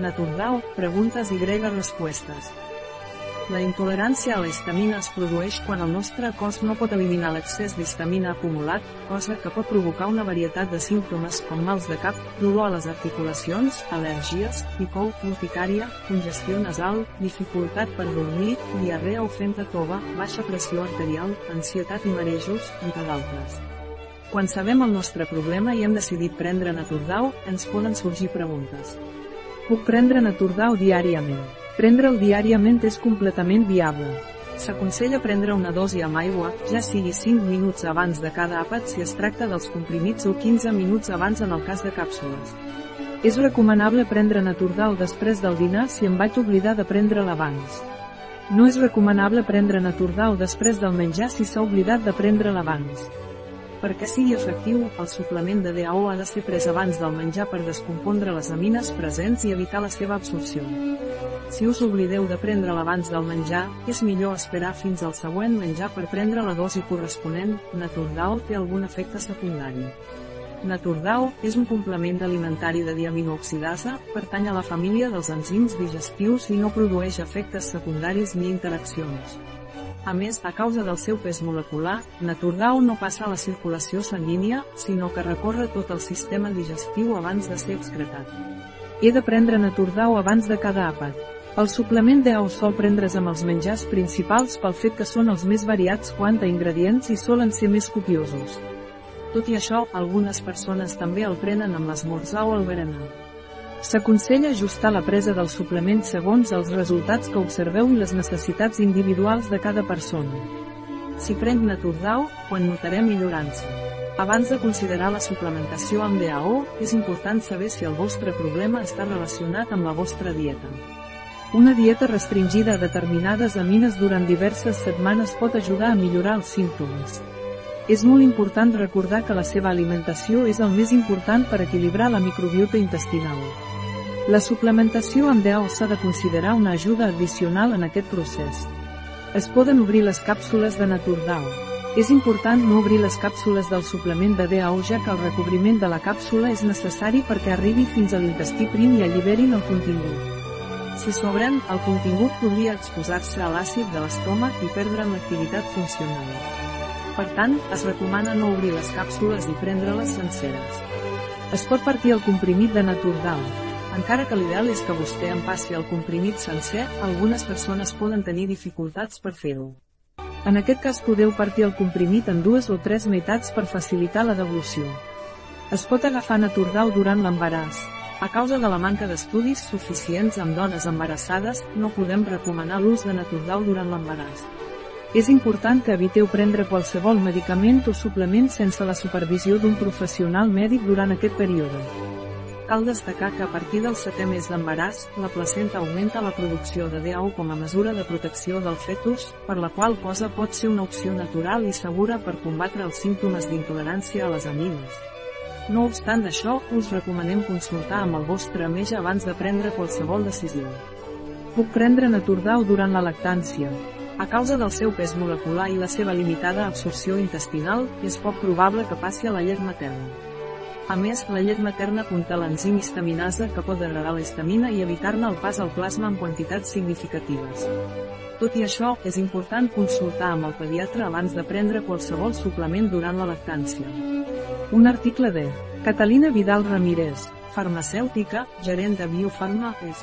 Naturdao, preguntes i grega respostes. La intolerància a l'estamina es produeix quan el nostre cos no pot eliminar l'excés d'histamina acumulat, cosa que pot provocar una varietat de símptomes com mals de cap, dolor a les articulacions, al·lèrgies, picor, urticària, congestió nasal, dificultat per dormir, diarrea o fenta tova, baixa pressió arterial, ansietat i marejos, entre d'altres. Quan sabem el nostre problema i hem decidit prendre Naturdau, ens poden sorgir preguntes. Puc prendre Naturdau diàriament? Prendre'l diàriament és completament viable. S'aconsella prendre una dosi amb aigua, ja sigui 5 minuts abans de cada àpat si es tracta dels comprimits o 15 minuts abans en el cas de càpsules. És recomanable prendre Naturdau després del dinar si em vaig oblidar de prendre'l abans. No és recomanable prendre Naturdau després del menjar si s'ha oblidat de prendre'l abans. Perquè sigui efectiu, el suplement de DAO ha de ser pres abans del menjar per descompondre les amines presents i evitar la seva absorció. Si us oblideu de prendre l'abans del menjar, és millor esperar fins al següent menjar per prendre la dosi corresponent. Naturdao té algun efecte secundari. Naturdao és un complement alimentari de diaminooxidasa, pertany a la família dels enzims digestius i no produeix efectes secundaris ni interaccions. A més, a causa del seu pes molecular, Naturdao no passa a la circulació sanguínia, sinó que recorre tot el sistema digestiu abans de ser excretat. He de prendre Naturdao abans de cada àpat. El suplement d'EAO sol prendre's amb els menjars principals pel fet que són els més variats quant a ingredients i solen ser més copiosos. Tot i això, algunes persones també el prenen amb l'esmorzar o el berenar. S'aconsella ajustar la presa del suplement segons els resultats que observeu i les necessitats individuals de cada persona. Si prenc Naturdau, quan notaré millorança. Abans de considerar la suplementació amb DAO, és important saber si el vostre problema està relacionat amb la vostra dieta. Una dieta restringida a determinades amines durant diverses setmanes pot ajudar a millorar els símptomes. És molt important recordar que la seva alimentació és el més important per equilibrar la microbiota intestinal. La suplementació amb DAO s'ha de considerar una ajuda addicional en aquest procés. Es poden obrir les càpsules de Naturdao. És important no obrir les càpsules del suplement de DAO ja que el recobriment de la càpsula és necessari perquè arribi fins a l'intestí prim i alliberin el contingut. Si s'obren, el contingut podria exposar-se a l'àcid de l'estómac i perdre l'activitat funcional. Per tant, es recomana no obrir les càpsules i prendre-les senceres. Es pot partir el comprimit de Naturdao, encara que l'ideal és que vostè en passi el comprimit sencer, algunes persones poden tenir dificultats per fer-ho. En aquest cas podeu partir el comprimit en dues o tres meitats per facilitar la devolució. Es pot agafar Naturdau durant l'embaràs. A causa de la manca d'estudis suficients amb dones embarassades, no podem recomanar l'ús de Naturdau durant l'embaràs. És important que eviteu prendre qualsevol medicament o suplement sense la supervisió d'un professional mèdic durant aquest període. Cal destacar que a partir del setè mes d'embaràs, la placenta augmenta la producció de DAO com a mesura de protecció del fetus, per la qual cosa pot ser una opció natural i segura per combatre els símptomes d'intolerància a les amines. No obstant això, us recomanem consultar amb el vostre metge abans de prendre qualsevol decisió. Puc prendre Naturdau durant la lactància. A causa del seu pes molecular i la seva limitada absorció intestinal, és poc probable que passi a la llet materna. A més, la llet materna conté l'enzim histaminasa que pot degradar l'estamina i evitar-ne el pas al plasma en quantitats significatives. Tot i això, és important consultar amb el pediatre abans de prendre qualsevol suplement durant la lactància. Un article de Catalina Vidal Ramírez, farmacèutica, gerent de Biofarma, és